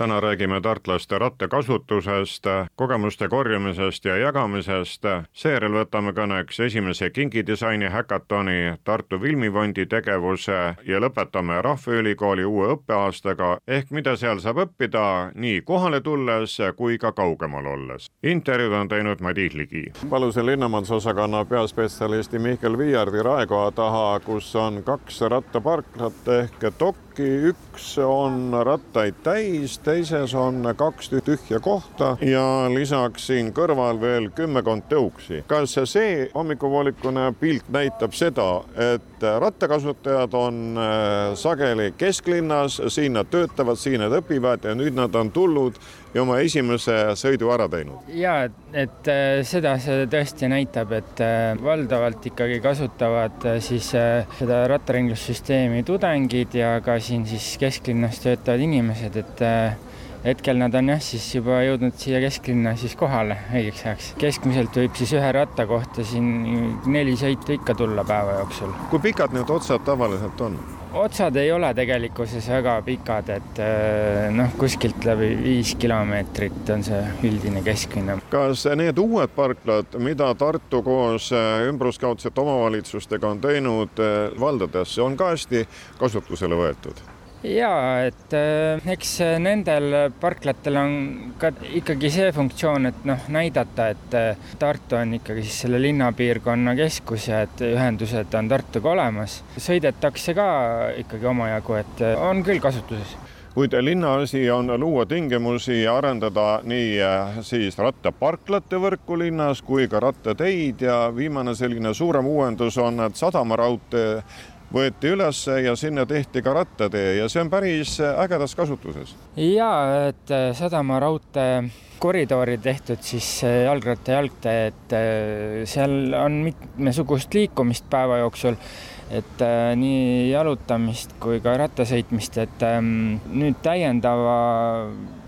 täna räägime tartlaste rattakasutusest, kogemuste korjamisest ja jagamisest. seejärel võtame kõneks esimese kingidisaini häkatoni, Tartu filmifondi tegevuse ja lõpetame Rahvaülikooli uue õppeaastaga ehk mida seal saab õppida nii kohale tulles kui ka kaugemal olles. intervjuud on teinud Madis Ligi. palusin linnamajandusosakonna peaspetsialisti Mihkel Viiardi raekoja taha, kus on kaks rattaparklat ehk dokki, üks on rattaid täis teises on kaks tühja kohta ja lisaks siin kõrval veel kümmekond tõuksi. kas see hommikupoolikune pilt näitab seda, et rattakasutajad on äh, sageli kesklinnas, siin nad töötavad, siin nad õpivad ja nüüd nad on tulnud ja oma esimese sõidu ära teinud? ja et äh, seda see tõesti näitab, et äh, valdavalt ikkagi kasutavad siis seda rattaringlussüsteemi tudengid ja ka siin siis kesklinnas töötavad inimesed, et hetkel nad on jah, siis juba jõudnud siia kesklinna siis kohale õigeks ajaks. keskmiselt võib siis ühe ratta kohta siin neli sõitu ikka tulla päeva jooksul. kui pikad need otsad tavaliselt on? otsad ei ole tegelikkuses väga pikad, et äh, noh, kuskilt läbi viis kilomeetrit on see üldine keskmine. kas need uued parklad, mida Tartu koos äh, ümbruskaudsete omavalitsustega on teinud äh, valdades, on ka hästi kasutusele võetud? Ja et äh, eks nendel parklatel on ka ikkagi see funktsioon, et noh, näidata, et äh, Tartu on ikkagi siis selle linnapiirkonna keskus ja et ühendused on Tartuga olemas. sõidetakse ka ikkagi omajagu, et äh, on küll kasutuses kuid linna asi on luua tingimusi ja arendada nii siis rattaparklate võrku linnas kui ka rattateid ja viimane selline suurem uuendus on, et sadamaraudtee võeti üles ja sinna tehti ka rattatee ja see on päris ägedas kasutuses. ja et äh, Sadama raudtee koridori tehtud siis äh, jalgratta jalgtee, et äh, seal on mitmesugust liikumist päeva jooksul et nii jalutamist kui ka rattasõitmist, et ähm, nüüd täiendava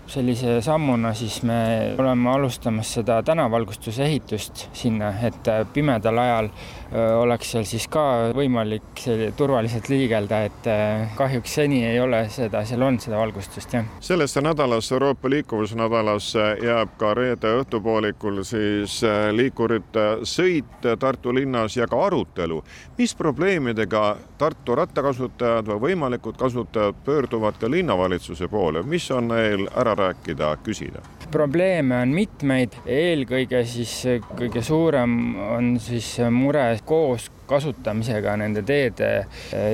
sellise sammuna siis me oleme alustamas seda tänavalgustuse ehitust sinna, et äh, pimedal ajal äh, oleks seal siis ka võimalik turvaliselt liigelda, et äh, kahjuks seni ei ole seda, seal on seda valgustust, jah. sellesse nädalasse, Euroopa liikuvusnädalasse jääb ka reede õhtupoolikul siis liikurite sõit Tartu linnas ja ka arutelu, mis probleemidega Tartu rattakasutajad või võimalikud kasutajad pöörduvad ka linnavalitsuse poole, mis on neil ära rääkida? rääkida, küsida? probleeme on mitmeid, eelkõige siis kõige suurem on siis mure koos kasutamisega, nende teede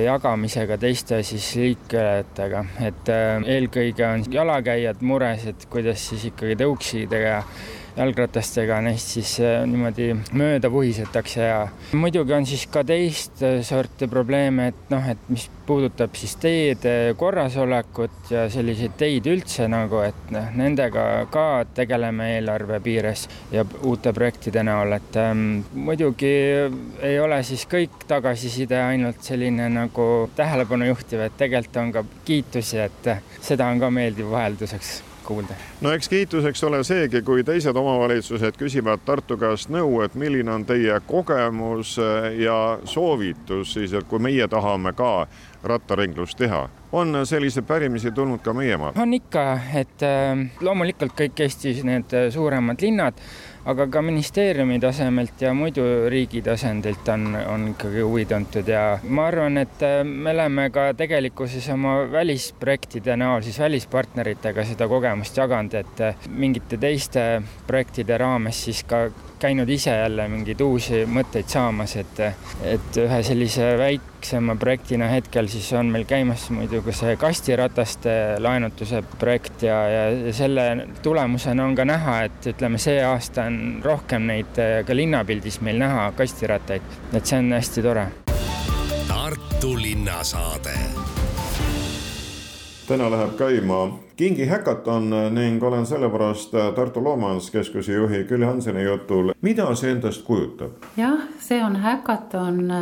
jagamisega teiste siis liiklejatega, et eelkõige on jalakäijad mures, et kuidas siis ikkagi tõuksidega jalgratastega neist siis äh, niimoodi mööda vuhisetakse ja muidugi on siis ka teist sorti probleeme, et noh, et mis puudutab siis teede korrasolekut ja selliseid teid üldse nagu, et noh, nendega ka tegeleme eelarve piires ja uute projektide näol, et ähm, muidugi ei ole siis kõik tagasiside ainult selline nagu tähelepanu juhtiv, et tegelikult on ka kiitusi, et seda on ka meeldiv vahelduseks kuulda. no eks kiituseks ole seegi, kui teised omavalitsused küsivad Tartu käest nõu, et milline on teie kogemus ja soovitus siis, et kui meie tahame ka rattaringlust teha. on selliseid pärimisi tulnud ka meie maal? on ikka, et äh, loomulikult kõik Eestis need suuremad linnad aga ka ministeeriumi tasemelt ja muidu riigi tasandilt on, on ikkagi huvi tuntud ja ma arvan, et äh, me oleme ka tegelikkuses oma välisprojektide näol siis välispartneritega seda kogemust jaganud, et äh, mingite teiste projektide raames siis ka käinud ise jälle mingeid uusi mõtteid saamas, et, et ühe sellise väiksema projektina hetkel siis on meil käimas muidugi see kastirataste laenutuse projekt ja, ja selle tulemusena on ka näha, et ütleme, see aasta on rohkem neid ka linnapildis meil näha kastirattaid, et see on hästi tore. Tartu linnasaade täna läheb käima Kingi häkaton ning olen sellepärast Tartu Loomajanduskeskuse juhi Külli Hanseni jutul. mida see endast kujutab? jah, see on häkaton,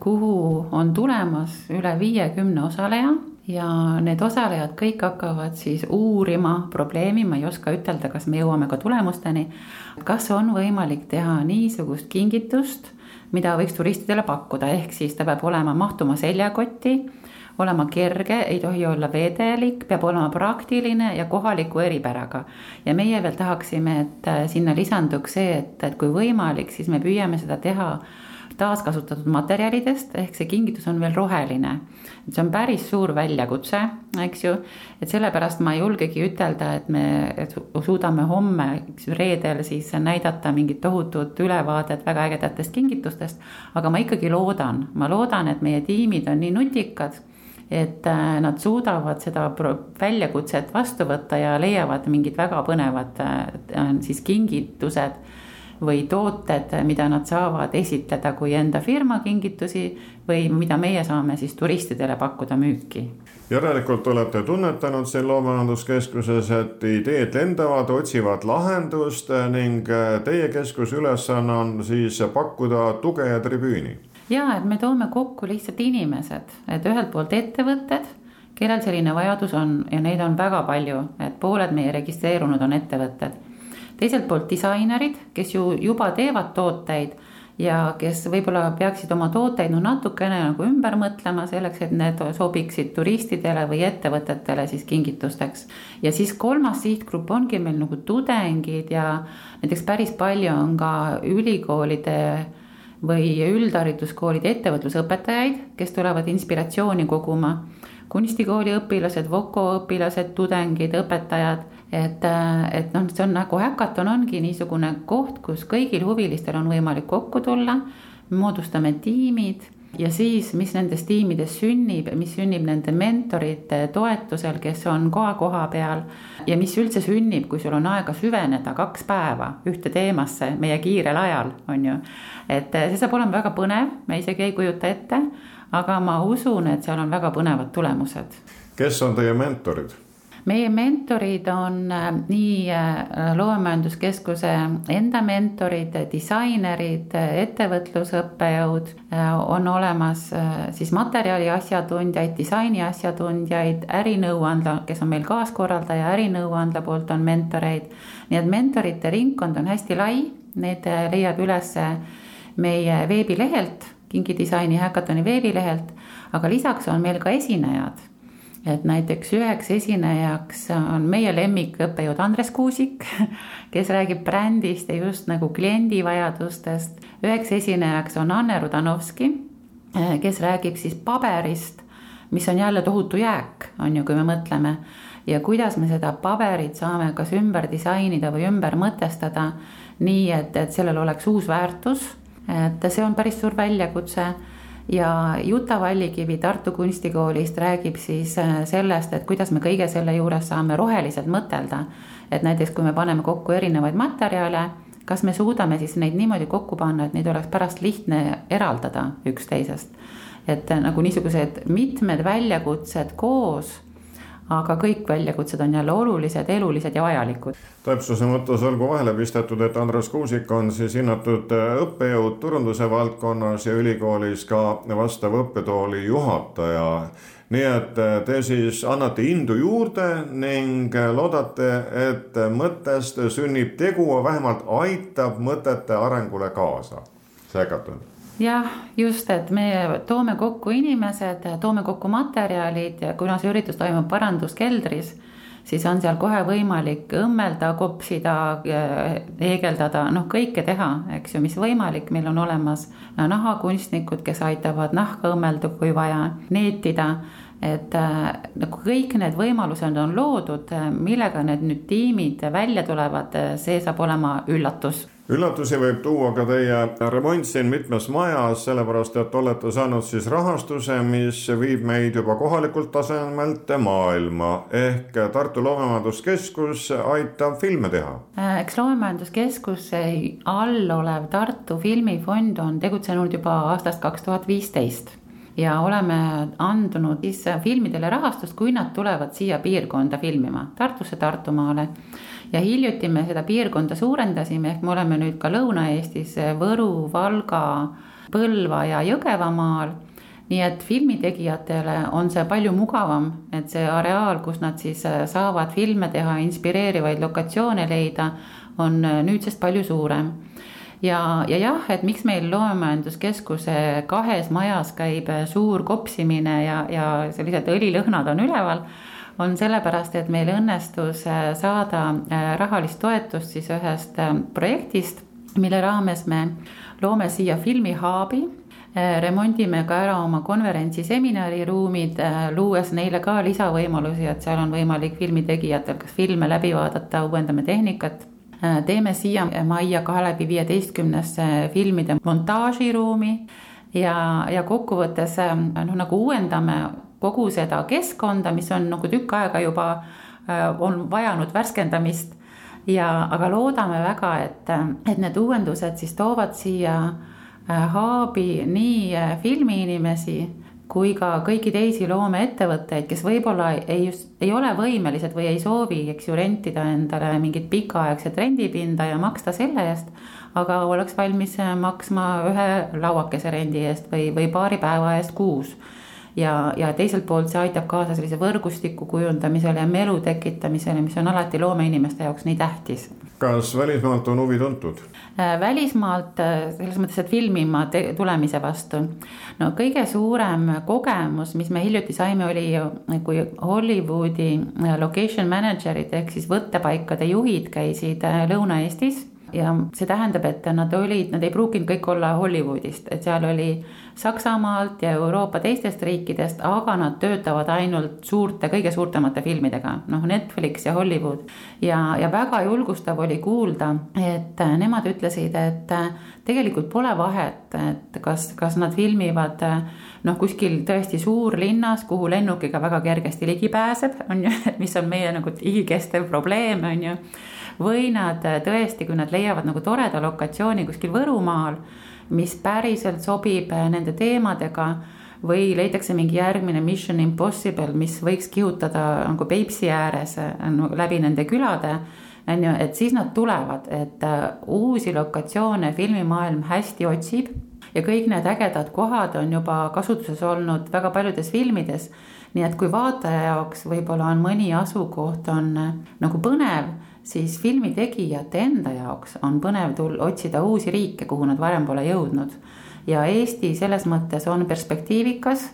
kuhu on tulemas üle viiekümne osaleja ja need osalejad kõik hakkavad siis uurima probleemi, ma ei oska ütelda, kas me jõuame ka tulemusteni. kas on võimalik teha niisugust kingitust, mida võiks turistidele pakkuda, ehk siis ta peab olema, mahtuma seljakotti, olema kerge, ei tohi olla vedelik, peab olema praktiline ja kohaliku eripäraga. ja meie veel tahaksime, et sinna lisanduks see, et, et kui võimalik, siis me püüame seda teha taaskasutatud materjalidest, ehk see kingitus on veel roheline. see on päris suur väljakutse, eks ju, et sellepärast ma ei julgegi ütelda, et me suudame homme, reedel siis näidata mingit tohutut ülevaadet väga ägedatest kingitustest, aga ma ikkagi loodan, ma loodan, et meie tiimid on nii nutikad et äh, nad suudavad seda väljakutset vastu võtta ja leiavad mingid väga põnevad äh, siis kingitused või tooted, mida nad saavad esitleda kui enda firma kingitusi või mida meie saame siis turistidele pakkuda müüki järelikult olete tunnetanud siin Loomaranduskeskuses, et ideed lendavad, otsivad lahendust ning teie keskuse ülesanne on siis pakkuda tuge ja tribüüni. Ja, et me toome kokku lihtsalt inimesed, et ühelt poolt ettevõtted, kellel selline vajadus on ja neid on väga palju, et pooled meie registreerunud on ettevõtted teiselt poolt disainerid, kes ju juba teevad tooteid ja kes võib-olla peaksid oma tooteid no natukene nagu ümber mõtlema selleks, et need sobiksid turistidele või ettevõtetele siis kingitusteks. ja siis kolmas sihtgrupp ongi meil nagu tudengid ja näiteks päris palju on ka ülikoolide või üldhariduskoolide ettevõtlusõpetajaid, kes tulevad inspiratsiooni koguma. kunstikooli õpilased, Voko õpilased, tudengid, õpetajad et, et noh, see on nagu häkaton ongi niisugune koht, kus kõigil huvilistel on võimalik kokku tulla, moodustame tiimid ja siis, mis nendes tiimides sünnib, mis sünnib nende mentorite toetusel, kes on koha koha peal ja mis üldse sünnib, kui sul on aega süveneda kaks päeva ühte teemasse meie kiirel ajal, on ju. et see saab olema väga põnev, me isegi ei kujuta ette, aga ma usun, et seal on väga põnevad tulemused. kes on teie mentorid? Meie mentorid on äh, nii äh, Loomemajanduskeskuse enda mentorid, disainerid, ettevõtlusõppejõud, äh, on olemas siis materjali asjatundjaid, disaini asjatundjaid, ärinõuandla, kes on meil kaaskorraldaja, ärinõuandla poolt on mentoreid. nii et mentorite ringkond on hästi lai, need leiab üles meie veebilehelt, kingidisaini häkatoni veebilehelt, aga lisaks on meil ka esinejad et näiteks üheks esinejaks on meie lemmikõppejõud Andres Kuusik, kes räägib brändist ja just nagu kliendi vajadustest. üheks esinejaks on Anne Rudanovski, kes räägib siis paberist, mis on jälle tohutu jääk, on ju, kui me mõtleme. ja kuidas me seda paberit saame kas ümber disainida või ümber mõtestada nii, et, et sellel oleks uus väärtus. et see on päris suur väljakutse ja Juta Vallikivi Tartu Kunstikoolist räägib siis äh, sellest, et kuidas me kõige selle juures saame roheliselt mõtelda. et näiteks, kui me paneme kokku erinevaid materjale, kas me suudame siis neid niimoodi kokku panna, et neid oleks pärast lihtne eraldada üksteisest. et äh, nagu niisugused mitmed väljakutsed koos aga kõik väljakutsed on jälle olulised, elulised ja vajalikud. täpsuse mõttes olgu vahele pistetud, et Andres Kuusik on siis hinnatud õppejõud turunduse valdkonnas ja ülikoolis ka vastav õppetooli juhataja. nii et te siis annate indu juurde ning loodate, et mõttest sünnib tegu, vähemalt aitab mõtete arengule kaasa. see äkatab jah, just, et me toome kokku inimesed, toome kokku materjalid ja kuna see üritus toimub paranduskeldris, siis on seal kohe võimalik õmmelda, kopsida, heegeldada, noh, kõike teha, eks ju, mis võimalik, meil on olemas nahakunstnikud, kes aitavad nahka õmmelda, kui vaja, neetida et nagu kõik need võimalused on loodud, millega need nüüd tiimid välja tulevad, see saab olema üllatus. Üllatusi võib tuua ka teie remont siin mitmes majas, sellepärast et olete saanud siis rahastuse, mis viib meid juba kohalikult tasemelt maailma. Ehk Tartu Loomemajanduskeskus aitab filme teha. Äh, eks Loomemajanduskeskuse all olev Tartu Filmifond on tegutsenud juba aastast kaks tuhat viisteist ja oleme andnud siis filmidele rahastust, kui nad tulevad siia piirkonda filmima, Tartusse, Tartumaale. Ja hiljuti me seda piirkonda suurendasime, ehk me oleme nüüd ka Lõuna-Eestis Võru, Valga, Põlva ja Jõgevamaal nii et filmitegijatele on see palju mugavam, et see areaal, kus nad siis saavad filme teha, inspireerivaid lokatsioone leida, on nüüdsest palju suurem ja, ja jah, et miks meil Loomemajanduskeskuse kahes majas käib suur kopsimine ja, ja sellised õlilõhnad on üleval, on sellepärast, et meil õnnestus äh, saada äh, rahalist toetust siis ühest äh, projektist, mille raames me loome siia filmihaabi remondime ka ära oma konverentsi seminariruumid, luues neile ka lisavõimalusi, et seal on võimalik filmitegijatel kas filme läbi vaadata, uuendame tehnikat. Äh, teeme siia majja Kalevi viieteistkümnesse filmide montaažiruumi ja, ja kokkuvõttes äh, noh, nagu uuendame kogu seda keskkonda, mis on nagu tükk aega juba äh, on vajanud värskendamist. ja, aga loodame väga, et, et need uuendused siis toovad siia haabi nii filmiinimesi kui ka kõiki teisi loomeettevõtteid, kes võib-olla ei ei ole võimelised või ei soovi, eks ju, rentida endale mingit pikaaegset rendipinda ja maksta selle eest, aga oleks valmis maksma ühe lauakese rendi eest või, või paari päeva eest kuus ja, ja teiselt poolt see aitab kaasa sellise võrgustiku kujundamisele ja melu tekitamisele, mis on alati loomeinimeste jaoks nii tähtis. kas välismaalt on huvi tuntud? Äh, välismaalt äh, selles mõttes, et filmima tulemise vastu. no kõige suurem kogemus, mis me hiljuti saime, oli kui Hollywoodi äh, location manager'id ehk siis võttepaikade juhid käisid Lõuna-Eestis ja see tähendab, et nad olid, nad ei pruukinud kõik olla Hollywoodist, et seal oli Saksamaalt ja Euroopa teistest riikidest, aga nad töötavad ainult suurte, kõige suurtemate filmidega, noh Netflix ja Hollywood. ja, ja väga julgustav oli kuulda, et nemad ütlesid, et tegelikult pole vahet, et kas, kas nad filmivad noh, kuskil tõesti suurlinnas, kuhu lennukiga väga kergesti ligi pääseb, on ju, mis on meie nagu igikestev probleem, on ju või nad äh, tõesti, kui nad leiavad nagu toreda lokatsiooni kuskil Võrumaal, mis päriselt sobib äh, nende teemadega või leitakse mingi järgmine Mission Impossible, mis võiks kihutada nagu Peipsi ääres äh, nagu läbi nende külade on ju, et siis nad tulevad, et uusi lokatsioone filmimaailm hästi otsib ja kõik need ägedad kohad on juba kasutuses olnud väga paljudes filmides. nii et kui vaataja jaoks võib-olla on mõni asukoht on nagu põnev siis filmi tegijate enda jaoks on põnev tul-, otsida uusi riike, kuhu nad varem pole jõudnud. ja Eesti selles mõttes on perspektiivikas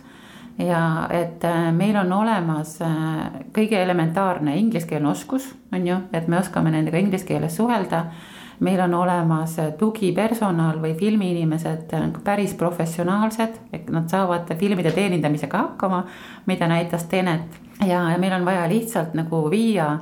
ja et äh, meil on olemas äh, kõige elementaarne ingliskeelne oskus, on ju, et me oskame nendega inglise keeles suhelda. meil on olemas tugipersonal või filmiinimesed äh, päris professionaalsed, et nad saavad filmide teenindamisega hakkama, mida näitas Tenet ja, ja meil on vaja lihtsalt nagu viia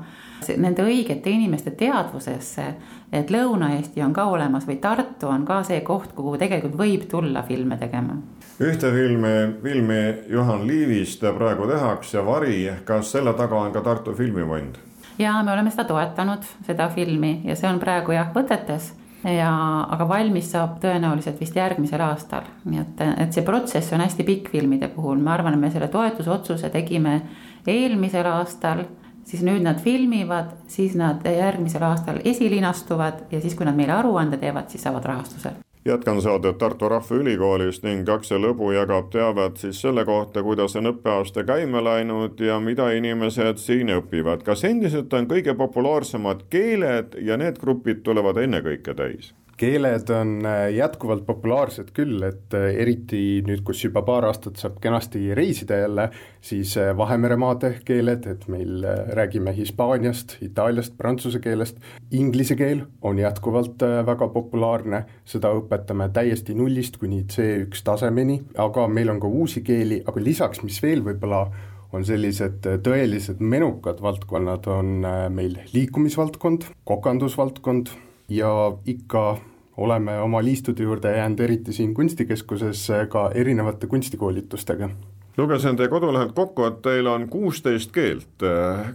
nende õigete inimeste teadvusesse, et Lõuna-Eesti on ka olemas või Tartu on ka see koht, kuhu tegelikult võib tulla filme tegema. ühte filmi, filmi Juhan Liivist praegu tehakse, Vari, kas selle taga on ka Tartu Filmifond? ja me oleme seda toetanud, seda filmi ja see on praegu jah võtetes ja, aga valmis saab tõenäoliselt vist järgmisel aastal, nii et, et see protsess on hästi pikk filmide puhul, ma arvan, et me selle toetusotsuse tegime eelmisel aastal siis nüüd nad filmivad, siis nad järgmisel aastal esilinastuvad ja siis, kui nad meile aruande teevad, siis saavad rahastuse jätkan saadet Tartu Rahvaülikoolist ning Aksel Lõbu jagab teavet siis selle kohta, kuidas on õppeaasta käima läinud ja mida inimesed siin õpivad. kas endiselt on kõige populaarsemad keeled ja need grupid tulevad ennekõike täis? Keeled on äh, jätkuvalt populaarsed küll, et äh, eriti nüüd, kus juba paar aastat saab kenasti reisida jälle, siis äh, Vahemeremaade keeled, et meil räägime Hispaaniast, Itaaliast, prantsuse keelest, inglise keel on jätkuvalt väga populaarne, seda õpetame täiesti nullist kuni C1 tasemeni, aga meil on ka uusi keeli, aga lisaks, mis veel võib-olla on sellised tõelised menukad valdkonnad, on meil liikumisvaldkond, kokandusvaldkond ja ikka oleme oma liistude juurde jäänud, eriti siin kunstikeskuses, ka erinevate kunstikoolitustega. lugesin teie kodulehelt kokku, et teil on kuusteist keelt,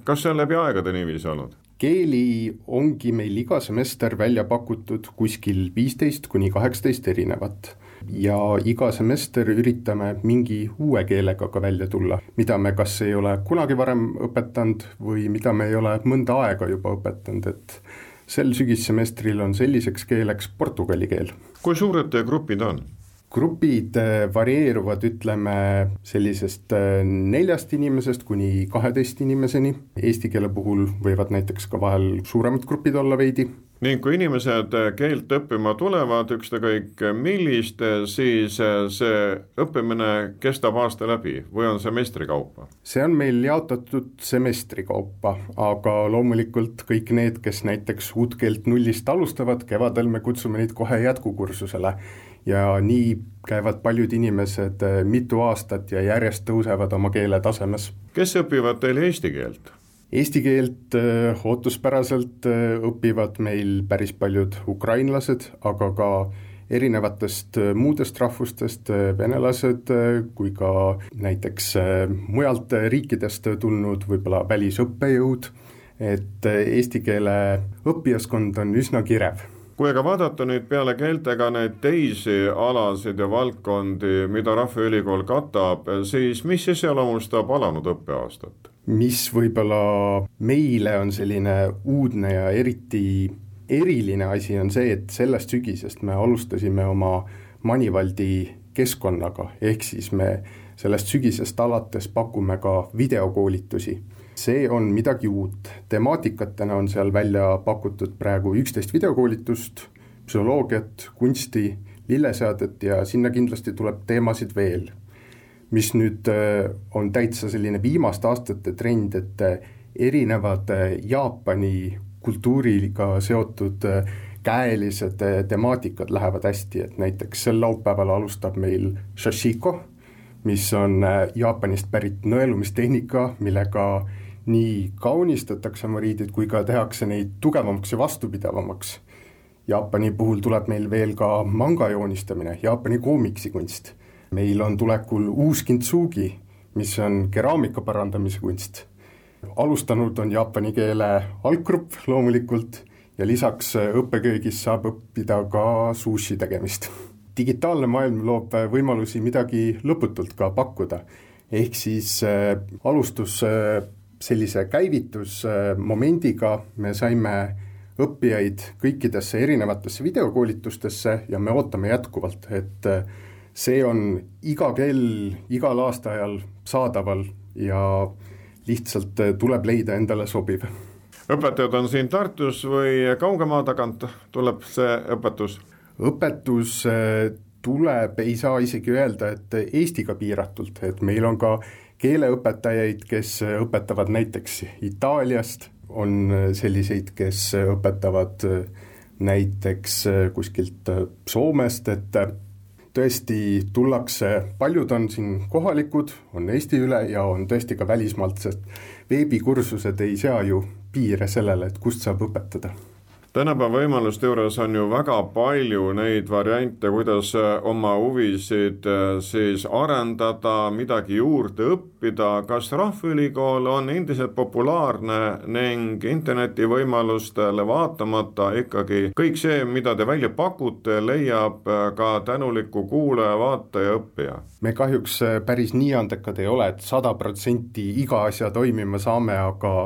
kas see on läbi aegade niiviisi olnud? keeli ongi meil iga semester välja pakutud kuskil viisteist kuni kaheksateist erinevat ja iga semester üritame mingi uue keelega ka välja tulla, mida me kas ei ole kunagi varem õpetanud või mida me ei ole mõnda aega juba õpetanud, et sel sügissemestril on selliseks keeleks portugali keel. kui suured teie grupid on? Grupid äh, varieeruvad, ütleme sellisest äh, neljast inimesest kuni kaheteist inimeseni, eesti keele puhul võivad näiteks ka vahel suuremad grupid olla veidi. Ning kui inimesed keelt õppima tulevad, ükskõik millist, siis see õppimine kestab aasta läbi või on semestri kaupa? see on meil jaotatud semestri kaupa, aga loomulikult kõik need, kes näiteks uut keelt nullist alustavad, kevadel me kutsume neid kohe jätkukursusele ja nii käivad paljud inimesed mitu aastat ja järjest tõusevad oma keele tasemes. kes õpivad teil eesti keelt? Eesti keelt äh, ootuspäraselt äh, õpivad meil päris paljud ukrainlased, aga ka erinevatest muudest rahvustest venelased kui ka näiteks mujalt riikidest tulnud võib-olla välisõppejõud, et eesti keele õppijaskond on üsna kirev kui aga vaadata nüüd peale keeltega neid teisi alasid ja valdkondi, mida Rahvaülikool katab, siis mis iseloomustab alanud õppeaastat? mis võib-olla meile on selline uudne ja eriti eriline asi, on see, et sellest sügisest me alustasime oma Manivaldi keskkonnaga, ehk siis me sellest sügisest alates pakume ka videokoolitusi. see on midagi uut, temaatikatena on seal välja pakutud praegu üksteist videokoolitust, psühholoogiat, kunsti, lilleseadet ja sinna kindlasti tuleb teemasid veel. Mis nüüd äh, on täitsa selline viimaste aastate trend, et äh, erinevad äh, Jaapani kultuuriga seotud käelised temaatikad lähevad hästi, et näiteks sel laupäeval alustab meil shashiko, mis on Jaapanist pärit nõelumistehnika, millega nii kaunistatakse oma riideid kui ka tehakse neid tugevamaks ja vastupidavamaks. Jaapani puhul tuleb meil veel ka manga joonistamine, Jaapani koomiksikunst meil on tulekul uus kintsugi, mis on keraamika parandamise kunst. alustanud on jaapani keele alggrupp loomulikult ja lisaks õppeköögis saab õppida ka sushi tegemist. digitaalne maailm loob võimalusi midagi lõputult ka pakkuda, ehk siis äh, alustus äh, sellise käivitusmomendiga me saime õppijaid kõikidesse erinevatesse videokoolitustesse ja me ootame jätkuvalt, et äh, see on iga kell, igal aastaajal saadaval ja lihtsalt äh, tuleb leida endale sobiv. Õpetajad on siin Tartus või kaugemaa tagant tuleb see õpetus? õpetus äh, tuleb, ei saa isegi öelda, et Eestiga piiratult, et meil on ka keeleõpetajaid, kes õpetavad näiteks Itaaliast, on selliseid, kes õpetavad näiteks kuskilt Soomest, et tõesti tullakse, paljud on siin kohalikud, on Eesti üle ja on tõesti ka välismaalt, sest veebikursused ei sea ju piire sellele, et kust saab õpetada tänapäeva võimaluste juures on ju väga palju neid variante, kuidas äh, oma huvisid äh, siis arendada, midagi juurde õppida, kas Rahvaülikool on endiselt populaarne ning internetivõimalustele vaatamata ikkagi kõik see, mida te välja pakute, leiab äh, ka tänuliku kuulaja, vaataja, õppija? me kahjuks päris nii andekad ei ole, et sada protsenti iga asja toimima saame, aga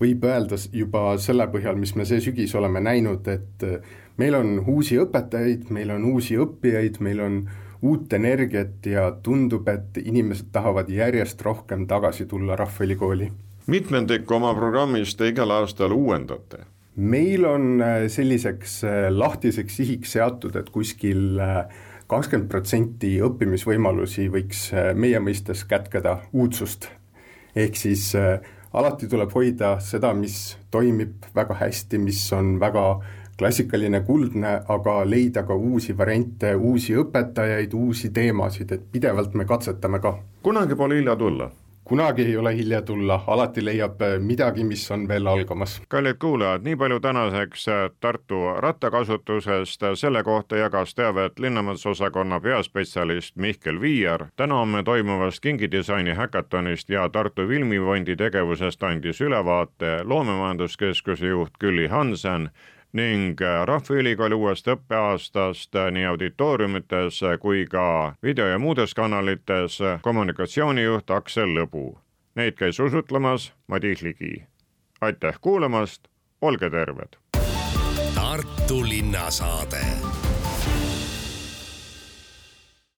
võib öelda juba selle põhjal, mis me see sügis oleme näinud, et äh, meil on uusi õpetajaid, meil on uusi õppijaid, meil on uut energiat ja tundub, et inimesed tahavad järjest rohkem tagasi tulla Rahvaülikooli. mitmendikku oma programmist te igal aastal uuendate? meil on äh, selliseks äh, lahtiseks sihiks seatud, et kuskil kakskümmend protsenti õppimisvõimalusi võiks meie mõistes kätkeda uudsust. ehk siis äh, alati tuleb hoida seda, mis toimib väga hästi, mis on väga klassikaline, kuldne, aga leida ka uusi variante, uusi õpetajaid, uusi teemasid, et pidevalt me katsetame ka. kunagi pole hilja tulla kunagi ei ole hilja tulla, alati leiab äh, midagi, mis on veel algamas. kallid kuulajad, nii palju tänaseks äh, Tartu rattakasutusest, selle kohta jagas teavet linnamändusosakonna peaspetsialist Mihkel Viiar. täna homme toimuvast kingidisaini häkatonist ja Tartu Filmifondi tegevusest andis ülevaate loomemajanduskeskuse juht Külli Hansen ning äh, Rahvaülikooli uuest õppeaastast äh, nii auditooriumites äh, kui ka video- ja muudes kanalites kommunikatsioonijuht Aksel Lõbu. Neid käis usutlemas Madis Ligi. aitäh kuulamast, olge terved! Tartu linnasaade